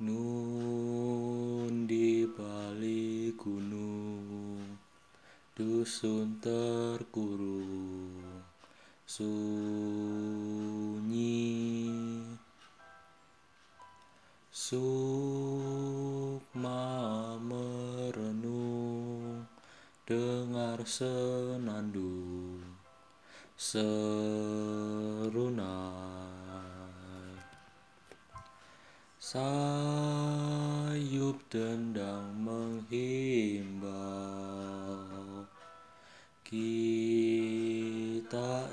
Nun di balik gunung Dusun terkurung Sunyi. Sukma merenung Dengar senandung Serunan Sayup dendang menghimbau. Kita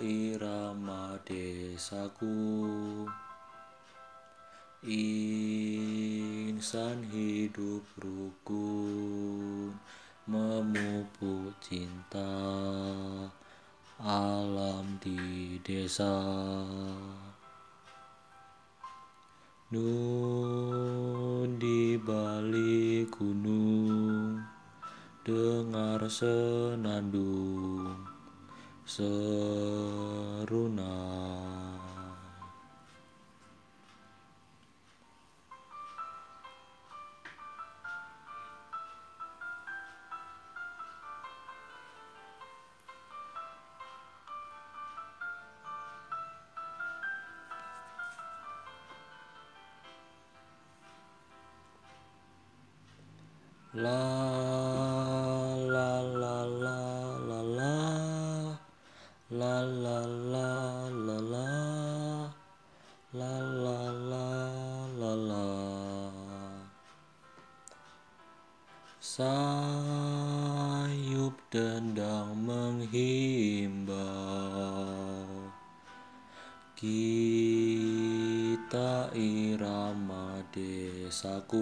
irama desaku. Insan hidup rukun Memupuk cinta alam di desa Nun di balik gunung Dengar senandung serunai La la la la la la. La la la la la. La la la la la. Sayup dendang menghimbau. Kita irama desaku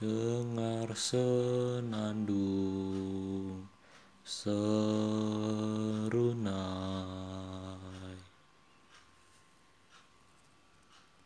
dengar senandung ser